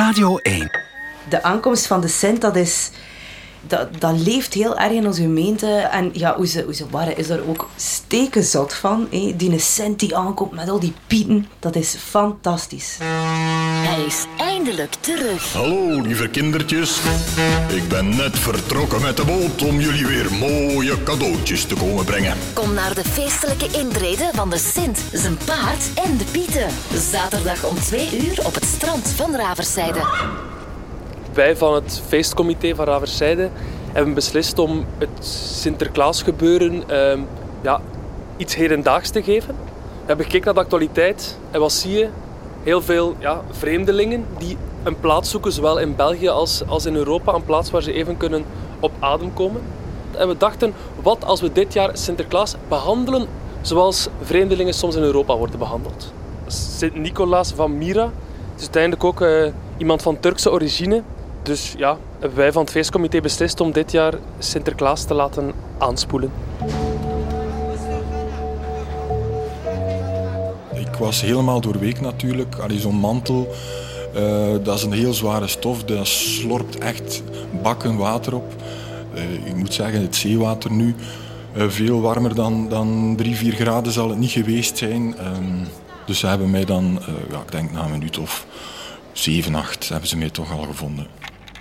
Radio 1. De aankomst van de Sint, dat is... Dat, dat leeft heel erg in onze gemeente. En ja, hoe ze, hoe ze waren is er ook stekenzot van. Hé. Die Sint die aankomt met al die pieten, dat is fantastisch. Hij is eindelijk terug. Hallo, lieve kindertjes. Ik ben net vertrokken met de boot om jullie weer mooie cadeautjes te komen brengen. Kom naar de feestelijke intrede van de Sint, zijn paard en de Pieten. Zaterdag om 2 uur op het strand van Raverzijde. Wij van het feestcomité van Raverzijde hebben beslist om het Sinterklaasgebeuren ehm, ja, iets hedendaags te geven. We hebben gekeken naar de actualiteit en wat zie je? Heel veel ja, vreemdelingen die een plaats zoeken, zowel in België als, als in Europa, een plaats waar ze even kunnen op adem komen. En we dachten, wat als we dit jaar Sinterklaas behandelen zoals vreemdelingen soms in Europa worden behandeld? Sint-Nicolaas van Mira is uiteindelijk ook eh, iemand van Turkse origine. Dus ja, hebben wij van het feestcomité beslist om dit jaar Sinterklaas te laten aanspoelen. Was helemaal doorweek natuurlijk. Zo'n mantel, eh, dat is een heel zware stof. Dat slorpt echt bakken water op. Eh, ik moet zeggen, het zeewater nu, eh, veel warmer dan, dan 3, 4 graden zal het niet geweest zijn. Ehm, dus ze hebben mij dan, ja, ik denk na een minuut of 7, 8, hebben ze mij toch al gevonden.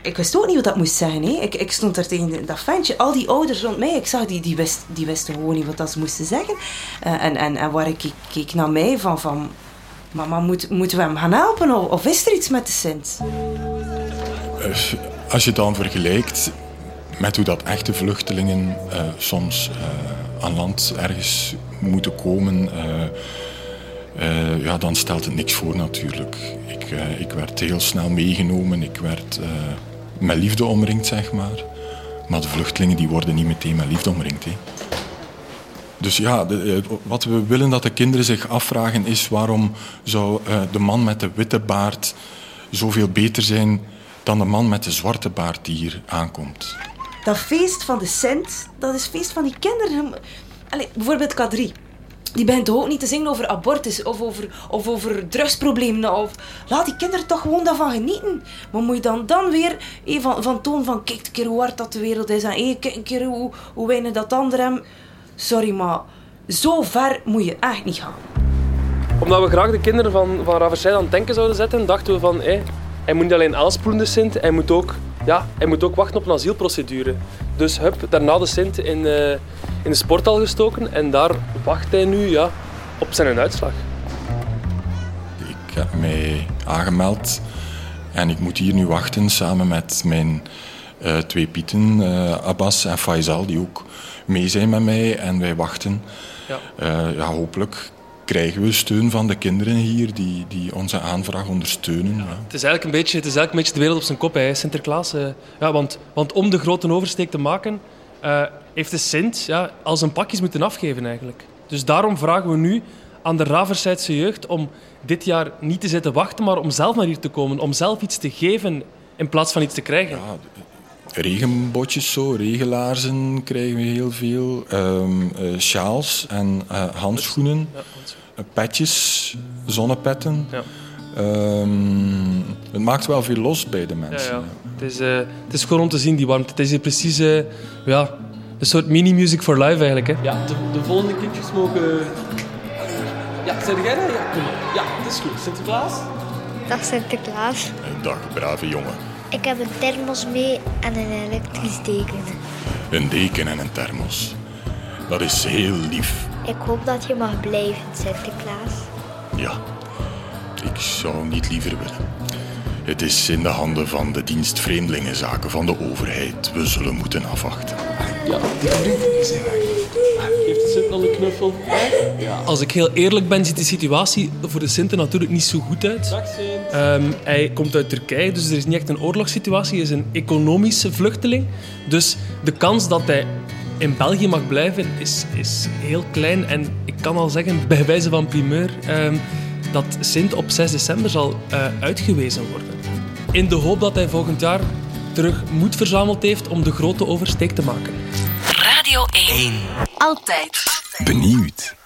Ik wist ook niet wat dat moest zijn. Hè. Ik, ik stond daar tegen dat ventje, al die ouders rond mij. Ik zag die, die, wist, die wisten gewoon niet wat dat ze moesten zeggen. Eh, en, en, en waar ik keek, naar mij van... van Mama, moet, moeten we hem gaan helpen? Of, is er iets met de Sint? Eh, Als je het dan vergelijkt met hoe dat echte vluchtelingen eh, soms aan land ergens moeten komen, ja, dan stelt het niks voor natuurlijk. Ik, ik werd heel snel meegenomen, ik werd met liefde omringd, zeg maar. Maar de vluchtelingen die worden niet meteen met liefde omringd. Hè. Dus ja, de, eh, wat we willen dat de kinderen zich afvragen is waarom zou eh, de man met de witte baard zoveel beter zijn dan de man met de zwarte baard die hier aankomt. Dat feest van de Sint, dat is feest van die kinderen. Allee, bijvoorbeeld K3. Die begint toch ook niet te zingen over abortus of over, of over drugsproblemen. Of, laat die kinderen toch gewoon daarvan genieten. Maar moet je dan, dan weer eh, van, van toon van... Kijk een keer hoe hard dat de wereld is. En eh, kijk een keer hoe, hoe weinig dat anderen hebben. Sorry, maar zo ver moet je echt niet gaan. Omdat we graag de kinderen van, van Raversijn aan het denken zouden zetten, dachten we van, hij moet niet alleen aanspoelen de Sint, hij moet ook, ja, hij moet ook wachten op een asielprocedure. Dus hup, daarna de Sint in, eh, in de sporthal gestoken en daar wacht hij nu ja, op zijn uitslag. Ik heb mij aangemeld en ik moet hier nu wachten samen met mijn eh, twee pieten, eh, Abbas en Faisal, die ook mee zijn met mij. En wij wachten. Ja. Eh, ja, hopelijk krijgen we steun van de kinderen hier die, die onze aanvraag ondersteunen. Ja. Het is eigenlijk een beetje, het is eigenlijk een beetje de wereld op zijn kop, hè, Sinterklaas. ja, want, want om de grote oversteek te maken, eh, heeft de Sint ja, al zijn pakjes moeten afgeven eigenlijk. Dus daarom vragen we nu aan de Raversijdse jeugd om dit jaar niet te zitten wachten, maar om zelf naar hier te komen. Om zelf iets te geven in plaats van iets te krijgen. Ja, regenbotjes zo, regelaarzen krijgen we heel veel. Ehm eh, sjaals en eh, handschoenen. Ja, Eh, Petjes, zonnepetten. ja. Ehm, het maakt wel veel los bij de Ja, mensen. ja. Het, is, eh, het is gewoon om te zien, die warmte. Het is hier precies eh, ja, een soort mini-music for life eigenlijk. Hè. Ja, de, de volgende kindjes mogen... Ja, zijn jij dat? Ja, kom maar. Ja, het is goed. Sinterklaas? Dag Sinterklaas. Dag, brave jongen. Ik heb een thermos mee en een elektrisch deken. Een deken en een thermos. Dat is heel lief. Ik hoop dat je mag blijven, Sinterklaas. Ja, ik zou niet liever willen. Het is in de handen van de dienst Vreemdelingenzaken van de overheid. We zullen moeten afwachten. Ja, die brief zijn weg. Geeft de Sint al een knuffel? Ja. Als ik heel eerlijk ben, ziet de situatie voor de Sint er natuurlijk niet zo goed uit. Dag Sint. Ehm, hij komt uit Turkije, dus er is niet echt een oorlogssituatie. Hij is een economische vluchteling. Dus de kans dat hij in België mag blijven is, is heel klein. En ik kan al zeggen, bij wijze van primeur, ehm, dat Sint op 6 december zal eh, uitgewezen worden. In de hoop dat hij volgend jaar terug moed verzameld heeft om de grote oversteek te maken. Radio 1. Altijd. Benieuwd.